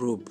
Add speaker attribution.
Speaker 1: রূপ